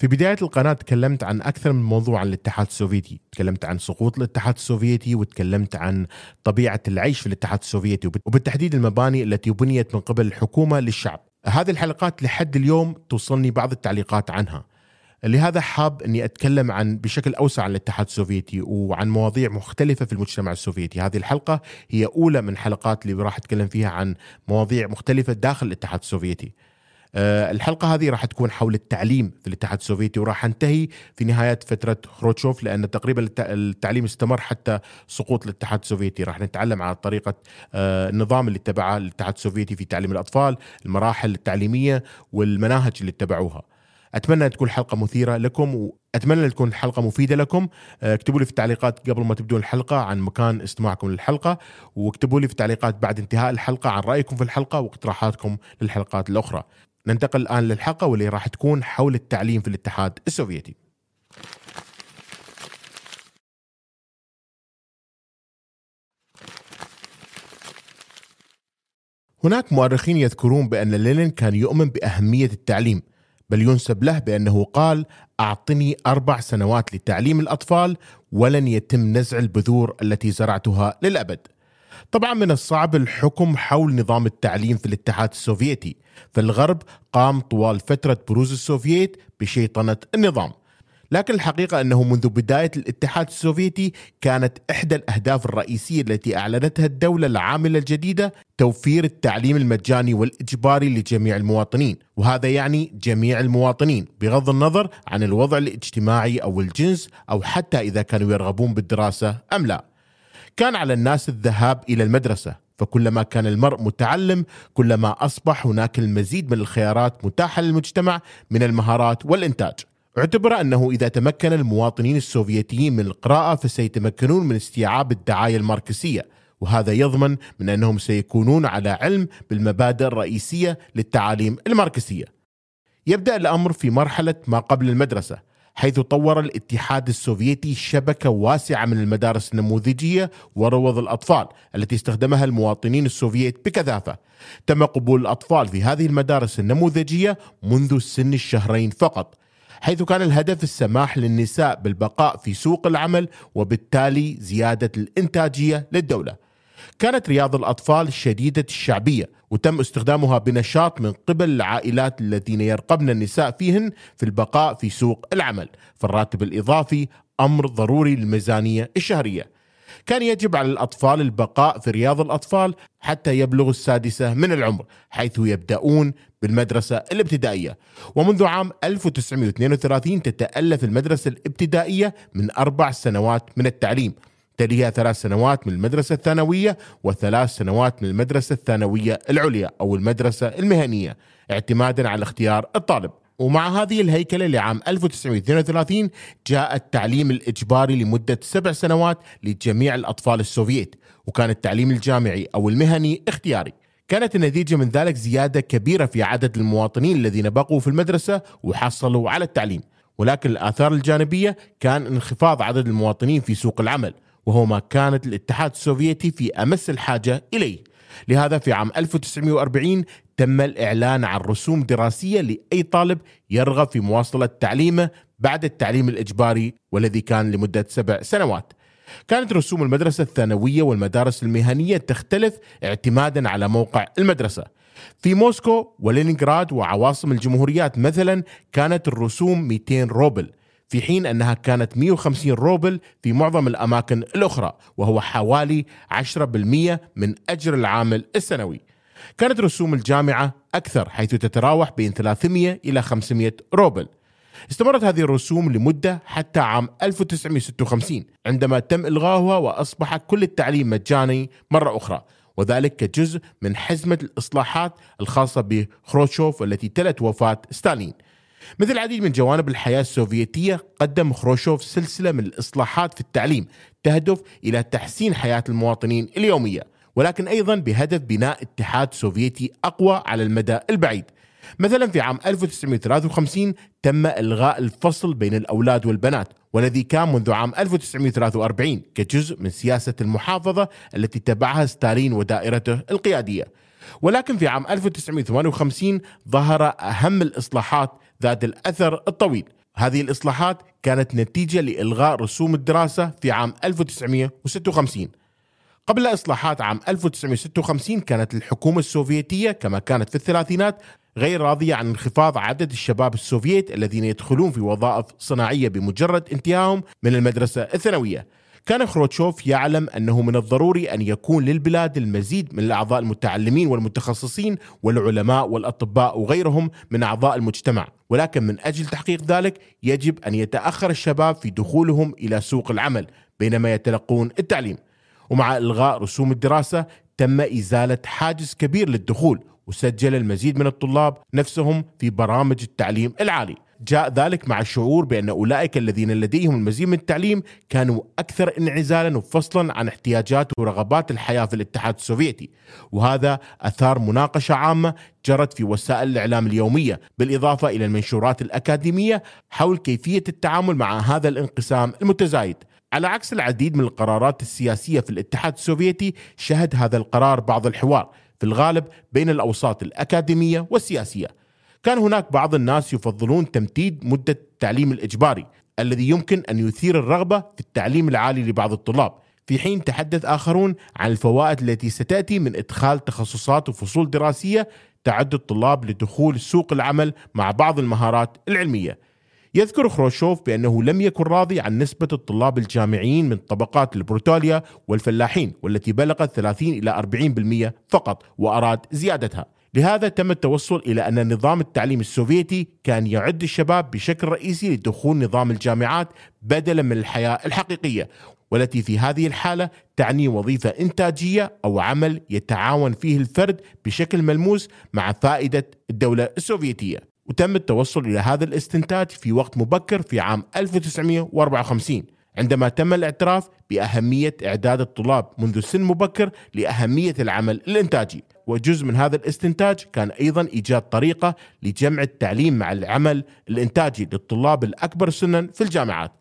في بداية القناة تكلمت عن أكثر من موضوع عن الاتحاد السوفيتي. تكلمت عن سقوط الاتحاد السوفيتي وتكلمت عن طبيعة العيش في الاتحاد السوفيتي وبالتحديد المباني التي بنيت من قبل الحكومة للشعب. هذه الحلقات لحد اليوم توصلني بعض التعليقات عنها. لهذا حاب أني أتكلم عن بشكل أوسع عن الاتحاد السوفيتي وعن مواضيع مختلفة في المجتمع السوفيتي، هذه الحلقة هي أولى من حلقات اللي راح أتكلم فيها عن مواضيع مختلفة داخل الاتحاد السوفيتي. آه، الحلقة هذه راح تكون حول التعليم في الاتحاد السوفيتي وراح أنتهي في نهاية فترة خروتشوف لأن تقريبا التعليم استمر حتى سقوط الاتحاد السوفيتي. راح نتعلم عن طريقة آه، النظام اللي اتبعه الاتحاد السوفيتي في تعليم الأطفال المراحل التعليمية والمناهج اللي اتبعوها. أتمنى تكون حلقه مثيرة لكم وأتمنى تكون الحلقة مفيدة لكم. آه، اكتبوا لي في التعليقات قبل ما تبدون الحلقة عن مكان استماعكم للحلقة واكتبوا لي في التعليقات بعد انتهاء الحلقة عن رأيكم في الحلقة واقتراحاتكم للحلقات الأخرى. ننتقل الآن للحلقة واللي راح تكون حول التعليم في الاتحاد السوفيتي. هناك مؤرخين يذكرون بأن لينين كان يؤمن بأهمية التعليم بل ينسب له بأنه قال أعطني أربع سنوات لتعليم الأطفال ولن يتم نزع البذور التي زرعتها للأبد. طبعا من الصعب الحكم حول نظام التعليم في الاتحاد السوفيتي. فالغرب قام طوال فترة بروز السوفييت بشيطنة النظام. لكن الحقيقة أنه منذ بداية الاتحاد السوفيتي كانت إحدى الأهداف الرئيسية التي أعلنتها الدولة العاملة الجديدة توفير التعليم المجاني والإجباري لجميع المواطنين. وهذا يعني جميع المواطنين بغض النظر عن الوضع الاجتماعي أو الجنس أو حتى إذا كانوا يرغبون بالدراسة أم لا. كان على الناس الذهاب إلى المدرسة فكلما كان المرء متعلم كلما أصبح هناك المزيد من الخيارات متاحة للمجتمع من المهارات والإنتاج اعتبر أنه إذا تمكن المواطنين السوفيتيين من القراءة فسيتمكنون من استيعاب الدعاية الماركسية وهذا يضمن من أنهم سيكونون على علم بالمبادئ الرئيسية للتعاليم الماركسية. يبدأ الأمر في مرحلة ما قبل المدرسة حيث طور الاتحاد السوفيتي شبكة واسعة من المدارس النموذجية وروض الأطفال التي استخدمها المواطنين السوفيت بكثافة. تم قبول الأطفال في هذه المدارس النموذجية منذ سن الشهرين فقط حيث كان الهدف السماح للنساء بالبقاء في سوق العمل وبالتالي زيادة الإنتاجية للدولة. كانت رياض الأطفال شديدة الشعبية وتم استخدامها بنشاط من قبل العائلات الذين يرقبن النساء فيهن في البقاء في سوق العمل. فالراتب الإضافي أمر ضروري للميزانية الشهرية. كان يجب على الأطفال البقاء في رياض الأطفال حتى يبلغوا السادسة من العمر حيث يبدأون بالمدرسة الابتدائية. ومنذ عام 1932 تتألف المدرسة الابتدائية من أربع سنوات من التعليم. تليها ثلاث سنوات من المدرسة الثانوية وثلاث سنوات من المدرسة الثانوية العليا أو المدرسة المهنية اعتمادا على اختيار الطالب. ومع هذه الهيكلة لعام 1932 جاء التعليم الإجباري لمدة سبع سنوات لجميع الأطفال السوفييت وكان التعليم الجامعي أو المهني اختياري. كانت النتيجة من ذلك زيادة كبيرة في عدد المواطنين الذين بقوا في المدرسة وحصلوا على التعليم. ولكن الآثار الجانبية كان انخفاض عدد المواطنين في سوق العمل. وهو ما كانت الاتحاد السوفيتي في أمس الحاجة إليه. لهذا في عام 1940 تم الإعلان عن رسوم دراسية لأي طالب يرغب في مواصلة تعليمه بعد التعليم الإجباري والذي كان لمدة سبع سنوات. كانت رسوم المدرسة الثانوية والمدارس المهنية تختلف اعتمادا على موقع المدرسة. في موسكو ولينينغراد وعواصم الجمهوريات مثلا كانت الرسوم 200 روبل في حين أنها كانت 150 روبل في معظم الأماكن الأخرى وهو حوالي 10% من أجر العامل السنوي. كانت رسوم الجامعة أكثر حيث تتراوح بين 300 إلى 500 روبل. استمرت هذه الرسوم لمدة حتى عام 1956 عندما تم إلغاؤها وأصبح كل التعليم مجاني مرة أخرى وذلك كجزء من حزمة الإصلاحات الخاصة بخروتشوف التي تلت وفاة ستالين مثل العديد من جوانب الحياة السوفيتية قدم خروشوف سلسلة من الإصلاحات في التعليم تهدف إلى تحسين حياة المواطنين اليومية ولكن أيضا بهدف بناء اتحاد سوفيتي أقوى على المدى البعيد. مثلا في عام 1953 تم إلغاء الفصل بين الأولاد والبنات والذي كان منذ عام 1943 كجزء من سياسة المحافظة التي تبعها ستالين ودائرته القيادية. ولكن في عام 1958 ظهر أهم الإصلاحات ذات الأثر الطويل. هذه الإصلاحات كانت نتيجة لإلغاء رسوم الدراسة في عام 1956 قبل إصلاحات عام 1956 كانت الحكومة السوفيتية كما كانت في الثلاثينات غير راضية عن انخفاض عدد الشباب السوفيت الذين يدخلون في وظائف صناعية بمجرد انتهائهم من المدرسة الثانوية. كان خروتشوف يعلم أنه من الضروري أن يكون للبلاد المزيد من الأعضاء المتعلمين والمتخصصين والعلماء والأطباء وغيرهم من أعضاء المجتمع. ولكن من أجل تحقيق ذلك يجب أن يتأخر الشباب في دخولهم إلى سوق العمل بينما يتلقون التعليم. ومع إلغاء رسوم الدراسة تم إزالة حاجز كبير للدخول وسجل المزيد من الطلاب نفسهم في برامج التعليم العالي. جاء ذلك مع الشعور بأن أولئك الذين لديهم المزيد من التعليم كانوا أكثر انعزالا وفصلا عن احتياجات ورغبات الحياة في الاتحاد السوفيتي. وهذا أثار مناقشة عامة جرت في وسائل الإعلام اليومية بالإضافة إلى المنشورات الأكاديمية حول كيفية التعامل مع هذا الانقسام المتزايد. على عكس العديد من القرارات السياسية في الاتحاد السوفيتي شهد هذا القرار بعض الحوار في الغالب بين الأوساط الأكاديمية والسياسية. كان هناك بعض الناس يفضلون تمديد مدة التعليم الإجباري الذي يمكن أن يثير الرغبة في التعليم العالي لبعض الطلاب. في حين تحدث آخرون عن الفوائد التي ستأتي من إدخال تخصصات وفصول دراسية تعد الطلاب لدخول سوق العمل مع بعض المهارات العلمية. يذكر خروشوف بأنه لم يكن راضي عن نسبة الطلاب الجامعيين من طبقات البروتاليا والفلاحين والتي بلغت 30 إلى 40% فقط وأراد زيادتها. لهذا تم التوصل إلى أن نظام التعليم السوفيتي كان يعد الشباب بشكل رئيسي لدخول نظام الجامعات بدلا من الحياة الحقيقية والتي في هذه الحالة تعني وظيفة إنتاجية أو عمل يتعاون فيه الفرد بشكل ملموس مع فائدة الدولة السوفيتية. وتم التوصل إلى هذا الاستنتاج في وقت مبكر في عام 1954 عندما تم الاعتراف بأهمية إعداد الطلاب منذ سن مبكر لأهمية العمل الإنتاجي. وجزء من هذا الاستنتاج كان أيضا إيجاد طريقة لجمع التعليم مع العمل الإنتاجي للطلاب الأكبر سنا في الجامعات.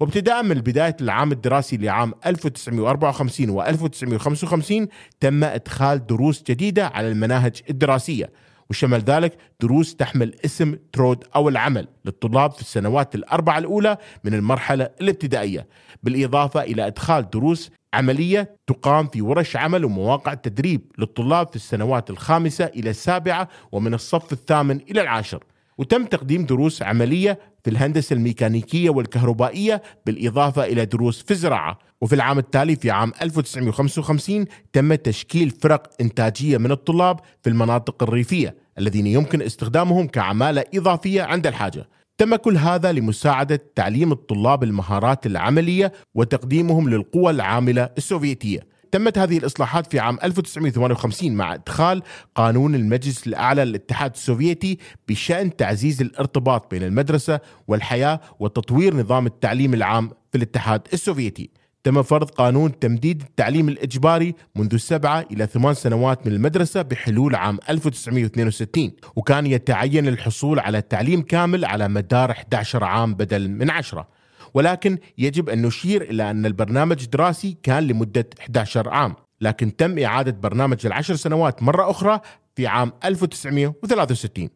وابتداء من بداية العام الدراسي لعام 1954 و 1955 تم إدخال دروس جديدة على المناهج الدراسية. وشمل ذلك دروس تحمل اسم ترود أو العمل للطلاب في السنوات الأربعة الأولى من المرحلة الابتدائية. بالإضافة إلى إدخال دروس عملية تقام في ورش عمل ومواقع تدريب للطلاب في السنوات الخامسة إلى السابعة ومن الصف الثامن إلى العاشر. وتم تقديم دروس عملية في الهندسة الميكانيكية والكهربائية بالإضافة إلى دروس في الزراعة. وفي العام التالي في عام 1955 تم تشكيل فرق إنتاجية من الطلاب في المناطق الريفية الذين يمكن استخدامهم كعمالة إضافية عند الحاجة. تم كل هذا لمساعدة تعليم الطلاب المهارات العملية وتقديمهم للقوى العاملة السوفيتية. تمت هذه الإصلاحات في عام 1958 مع إدخال قانون المجلس الأعلى للاتحاد السوفيتي بشأن تعزيز الارتباط بين المدرسة والحياة وتطوير نظام التعليم العام في الاتحاد السوفيتي. تم فرض قانون تمديد التعليم الإجباري منذ سبعة إلى ثمان سنوات من المدرسة بحلول عام 1962 وكان يتعين الحصول على تعليم كامل على مدار 11 عام بدل من عشرة. ولكن يجب أن نشير إلى أن البرنامج الدراسي كان لمدة 11 عام لكن تم إعادة برنامج العشر سنوات مرة أخرى في عام 1963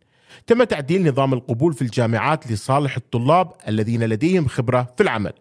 تم تعديل نظام القبول في الجامعات لصالح الطلاب الذين لديهم خبرة في العمل.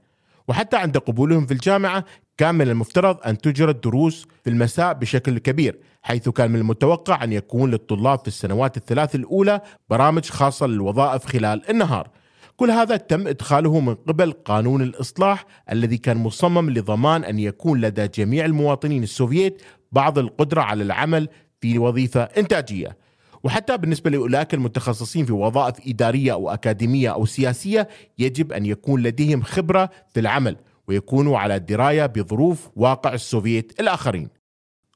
وحتى عند قبولهم في الجامعة كان من المفترض أن تجرى الدروس في المساء بشكل كبير حيث كان من المتوقع أن يكون للطلاب في السنوات الثلاث الأولى برامج خاصة للوظائف خلال النهار. كل هذا تم إدخاله من قبل قانون الإصلاح الذي كان مصمم لضمان أن يكون لدى جميع المواطنين السوفييت بعض القدرة على العمل في وظيفة إنتاجية. وحتى بالنسبة لأولئك المتخصصين في وظائف إدارية أو أكاديمية أو سياسية يجب أن يكون لديهم خبرة في العمل ويكونوا على دراية بظروف واقع السوفييت الآخرين.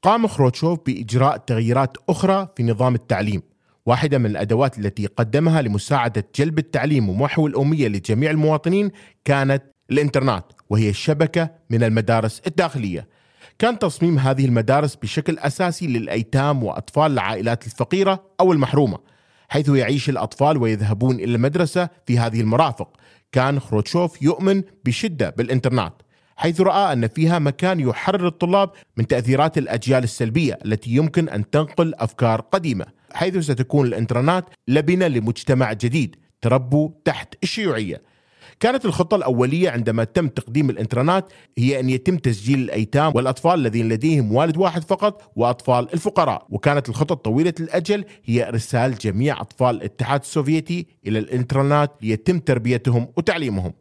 قام خروتشوف بإجراء تغييرات أخرى في نظام التعليم واحدة من الأدوات التي قدمها لمساعدة جلب التعليم ومحو الأمية لجميع المواطنين كانت الإنترنت وهي الشبكة من المدارس الداخلية. كان تصميم هذه المدارس بشكل أساسي للأيتام وأطفال العائلات الفقيرة أو المحرومة حيث يعيش الأطفال ويذهبون إلى المدرسة في هذه المرافق. كان خروتشوف يؤمن بشدة بالإنترنت حيث رأى أن فيها مكان يحرر الطلاب من تأثيرات الأجيال السلبية التي يمكن أن تنقل أفكار قديمة حيث ستكون الإنترنت لبنة لمجتمع جديد تربوا تحت الشيوعية. كانت الخطة الأولية عندما تم تقديم الإنترنت هي أن يتم تسجيل الأيتام والأطفال الذين لديهم والد واحد فقط وأطفال الفقراء. وكانت الخطة طويلة الأجل هي إرسال جميع أطفال الاتحاد السوفيتي إلى الإنترنت ليتم تربيتهم وتعليمهم.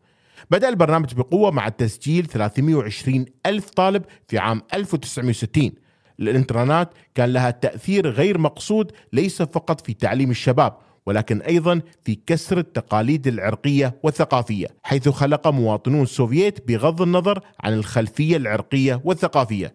بدأ البرنامج بقوة مع تسجيل 320 ألف طالب في عام 1960 الإنترنت كان لها تأثير غير مقصود ليس فقط في تعليم الشباب. ولكن أيضا في كسر التقاليد العرقية والثقافية، حيث خلق مواطنون سوفييت بغض النظر عن الخلفية العرقية والثقافية.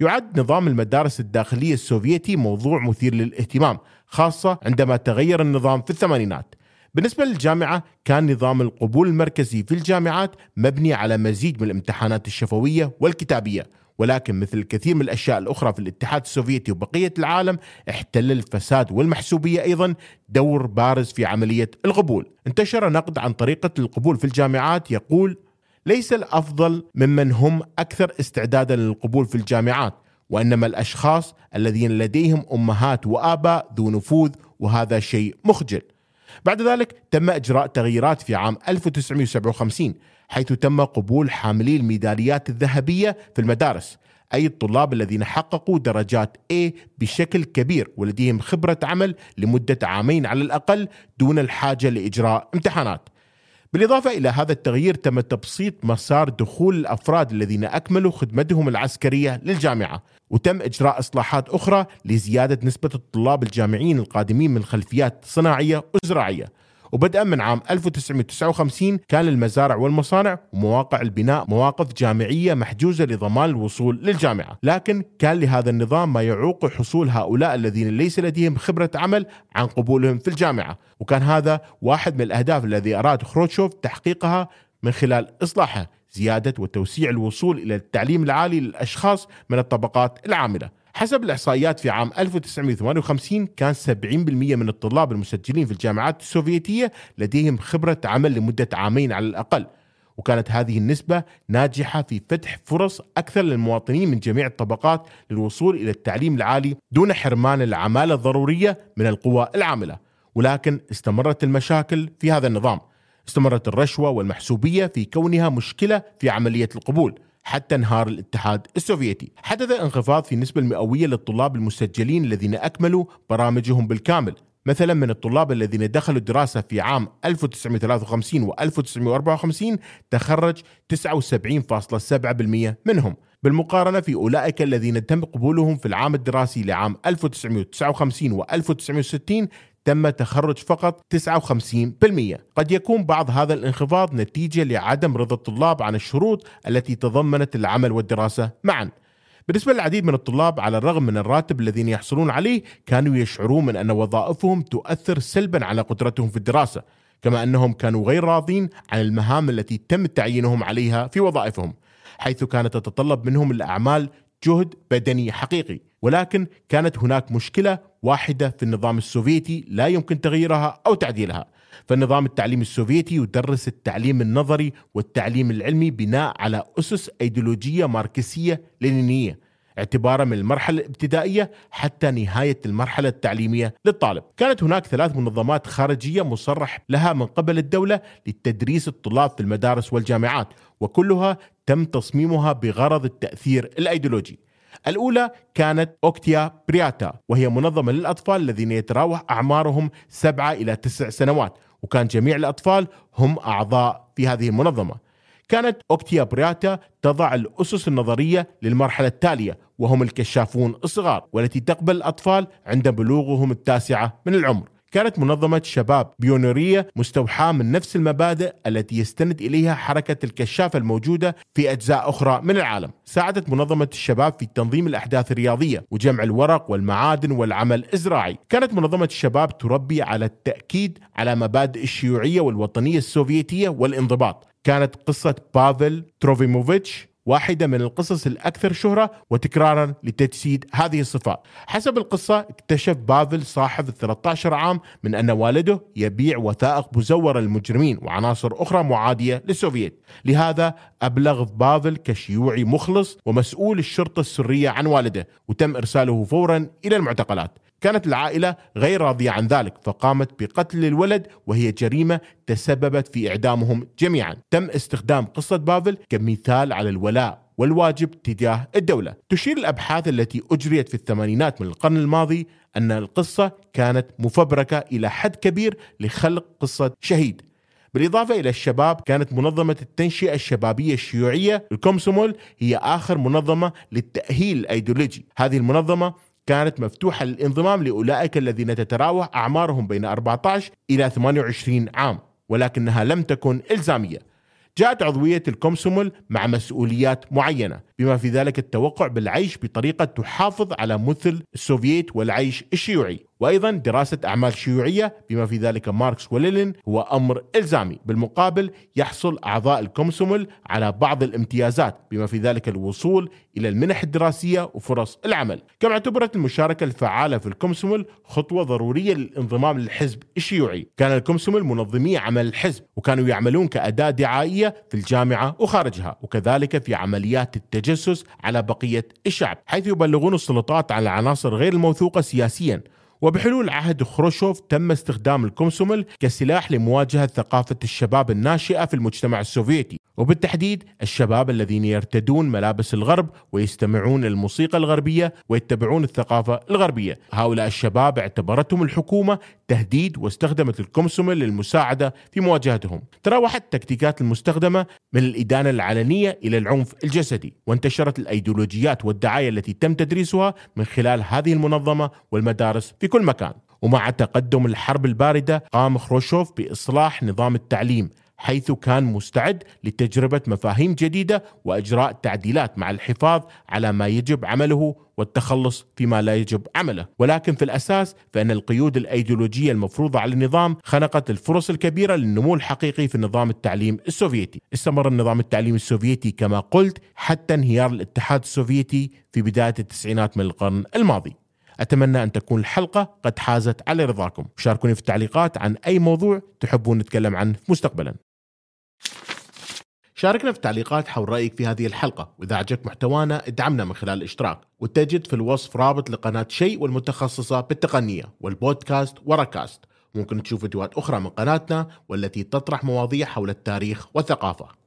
يعد نظام المدارس الداخلية السوفيتي موضوع مثير للاهتمام، خاصة عندما تغير النظام في الثمانينات. بالنسبة للجامعة كان نظام القبول المركزي في الجامعات مبني على مزيج من الامتحانات الشفوية والكتابية ولكن مثل الكثير من الأشياء الأخرى في الاتحاد السوفيتي وبقية العالم احتل الفساد والمحسوبية أيضا دور بارز في عملية القبول. انتشر نقد عن طريقة القبول في الجامعات يقول: ليس الأفضل ممن هم أكثر استعدادا للقبول في الجامعات، وإنما الأشخاص الذين لديهم أمهات وآباء ذو نفوذ وهذا شيء مخجل. بعد ذلك تم إجراء تغييرات في عام 1957 حيث تم قبول حاملي الميداليات الذهبية في المدارس أي الطلاب الذين حققوا درجات A بشكل كبير ولديهم خبرة عمل لمدة عامين على الأقل دون الحاجة لإجراء امتحانات. بالإضافة إلى هذا التغيير تم تبسيط مسار دخول الأفراد الذين أكملوا خدمتهم العسكرية للجامعة، وتم إجراء إصلاحات أخرى لزيادة نسبة الطلاب الجامعيين القادمين من خلفيات صناعية وزراعية. وبدءا من عام 1959 كان المزارع والمصانع ومواقع البناء مواقف جامعية محجوزة لضمان الوصول للجامعة. لكن كان لهذا النظام ما يعوق حصول هؤلاء الذين ليس لديهم خبرة عمل عن قبولهم في الجامعة. وكان هذا واحد من الأهداف الذي أراد خروتشوف تحقيقها من خلال إصلاحه زيادة وتوسيع الوصول إلى التعليم العالي للأشخاص من الطبقات العاملة. حسب الإحصائيات في عام 1958 كان 70% من الطلاب المسجلين في الجامعات السوفيتية لديهم خبرة عمل لمدة عامين على الأقل. وكانت هذه النسبة ناجحة في فتح فرص أكثر للمواطنين من جميع الطبقات للوصول إلى التعليم العالي دون حرمان العمالة الضرورية من القوى العاملة. ولكن استمرت المشاكل في هذا النظام. استمرت الرشوة والمحسوبية في كونها مشكلة في عملية القبول. حتى انهار الاتحاد السوفيتي. حدث انخفاض في النسبة المئوية للطلاب المسجلين الذين أكملوا برامجهم بالكامل. مثلا من الطلاب الذين دخلوا الدراسة في عام 1953 و 1954 تخرج 79.7% منهم. بالمقارنة في أولئك الذين تم قبولهم في العام الدراسي لعام 1959 و 1960 تم تخرج فقط 59% قد يكون بعض هذا الانخفاض نتيجة لعدم رضا الطلاب عن الشروط التي تضمنت العمل والدراسة معا. بالنسبة للعديد من الطلاب على الرغم من الراتب الذين يحصلون عليه كانوا يشعرون من أن وظائفهم تؤثر سلبا على قدرتهم في الدراسة كما أنهم كانوا غير راضين عن المهام التي تم تعيينهم عليها في وظائفهم حيث كانت تتطلب منهم الأعمال جهد بدني حقيقي. ولكن كانت هناك مشكلة واحدة في النظام السوفيتي لا يمكن تغييرها أو تعديلها. فالنظام التعليمي السوفيتي يدرس التعليم النظري والتعليم العلمي بناء على أسس أيديولوجية ماركسية لينينية اعتبارا من المرحلة الابتدائية حتى نهاية المرحلة التعليمية للطالب. كانت هناك ثلاث منظمات خارجية مصرح لها من قبل الدولة لتدريس الطلاب في المدارس والجامعات وكلها تم تصميمها بغرض التأثير الأيديولوجي. الأولى كانت أوكتيا برياتا وهي منظمة للأطفال الذين يتراوح أعمارهم سبعة إلى تسع سنوات وكان جميع الأطفال هم أعضاء في هذه المنظمة. كانت أوكتيا برياتا تضع الأسس النظرية للمرحلة التالية وهم الكشافون الصغار والتي تقبل الأطفال عند بلوغهم التاسعة من العمر. كانت منظمة شباب بيونيرية مستوحاة من نفس المبادئ التي يستند إليها حركة الكشافة الموجودة في أجزاء أخرى من العالم. ساعدت منظمة الشباب في تنظيم الأحداث الرياضية وجمع الورق والمعادن والعمل الزراعي كانت منظمة الشباب تربي على التأكيد على مبادئ الشيوعية والوطنية السوفيتية والانضباط. كانت قصة بافل تروفيموفيتش واحدة من القصص الأكثر شهرة وتكرارا لتجسيد هذه الصفات. حسب القصة اكتشف بافل صاحب 13 عام من أن والده يبيع وثائق مزورة للمجرمين وعناصر أخرى معادية للسوفييت. لهذا أبلغ بافل كشيوعي مخلص ومسؤول الشرطة السرية عن والده وتم إرساله فورا إلى المعتقلات. كانت العائلة غير راضية عن ذلك فقامت بقتل الولد وهي جريمة تسببت في إعدامهم جميعا. تم استخدام قصة بافل كمثال على الولاء والواجب تجاه الدولة. تشير الأبحاث التي أجريت في الثمانينات من القرن الماضي أن القصة كانت مفبركة إلى حد كبير لخلق قصة شهيد. بالإضافة إلى الشباب كانت منظمة التنشئة الشبابية الشيوعية الكومسومول هي آخر منظمة للتأهيل الأيديولوجي. هذه المنظمة كانت مفتوحة للانضمام لأولئك الذين تتراوح أعمارهم بين 14 إلى 28 عام ولكنها لم تكن إلزامية. جاءت عضوية الكومسومول مع مسؤوليات معينة. بما في ذلك التوقع بالعيش بطريقة تحافظ على مثل السوفييت والعيش الشيوعي. وأيضا دراسة أعمال شيوعية بما في ذلك ماركس ولينين هو أمر إلزامي، بالمقابل يحصل أعضاء الكومسومول على بعض الامتيازات بما في ذلك الوصول إلى المنح الدراسية وفرص العمل، كما اعتبرت المشاركة الفعالة في الكومسومول خطوة ضرورية للانضمام للحزب الشيوعي، كان الكومسومول منظمي عمل الحزب وكانوا يعملون كأداة دعائية في الجامعة وخارجها، وكذلك في عمليات التجسس على بقية الشعب، حيث يبلغون السلطات عن العناصر غير الموثوقة سياسيا. وبحلول عهد خروشوف تم استخدام الكومسومل كسلاح لمواجهة ثقافة الشباب الناشئة في المجتمع السوفيتي. وبالتحديد الشباب الذين يرتدون ملابس الغرب ويستمعون الموسيقى الغربية ويتبعون الثقافة الغربية. هؤلاء الشباب اعتبرتهم الحكومة تهديد واستخدمت الكومسومل للمساعدة في مواجهتهم. تراوحت التكتيكات المستخدمة من الإدانة العلنية إلى العنف الجسدي وانتشرت الأيديولوجيات والدعاية التي تم تدريسها من خلال هذه المنظمة والمدارس في كل مكان. ومع تقدم الحرب الباردة قام خروشوف بإصلاح نظام التعليم حيث كان مستعد لتجربة مفاهيم جديدة وإجراء تعديلات مع الحفاظ على ما يجب عمله والتخلص فيما لا يجب عمله. ولكن في الأساس فإن القيود الأيديولوجية المفروضة على النظام خنقت الفرص الكبيرة للنمو الحقيقي في نظام التعليم السوفيتي. استمر النظام التعليمي السوفيتي كما قلت حتى انهيار الاتحاد السوفيتي في بداية التسعينات من القرن الماضي. أتمنى أن تكون الحلقة قد حازت على رضاكم. شاركوني في التعليقات عن أي موضوع تحبون نتكلم عنه مستقبلا. شاركنا في التعليقات حول رأيك في هذه الحلقة وإذا عجبك محتوانا ادعمنا من خلال الاشتراك وتجد في الوصف رابط لقناة شيء والمتخصصة بالتقنية والبودكاست وركاست ممكن تشوف فيديوهات أخرى من قناتنا والتي تطرح مواضيع حول التاريخ والثقافة.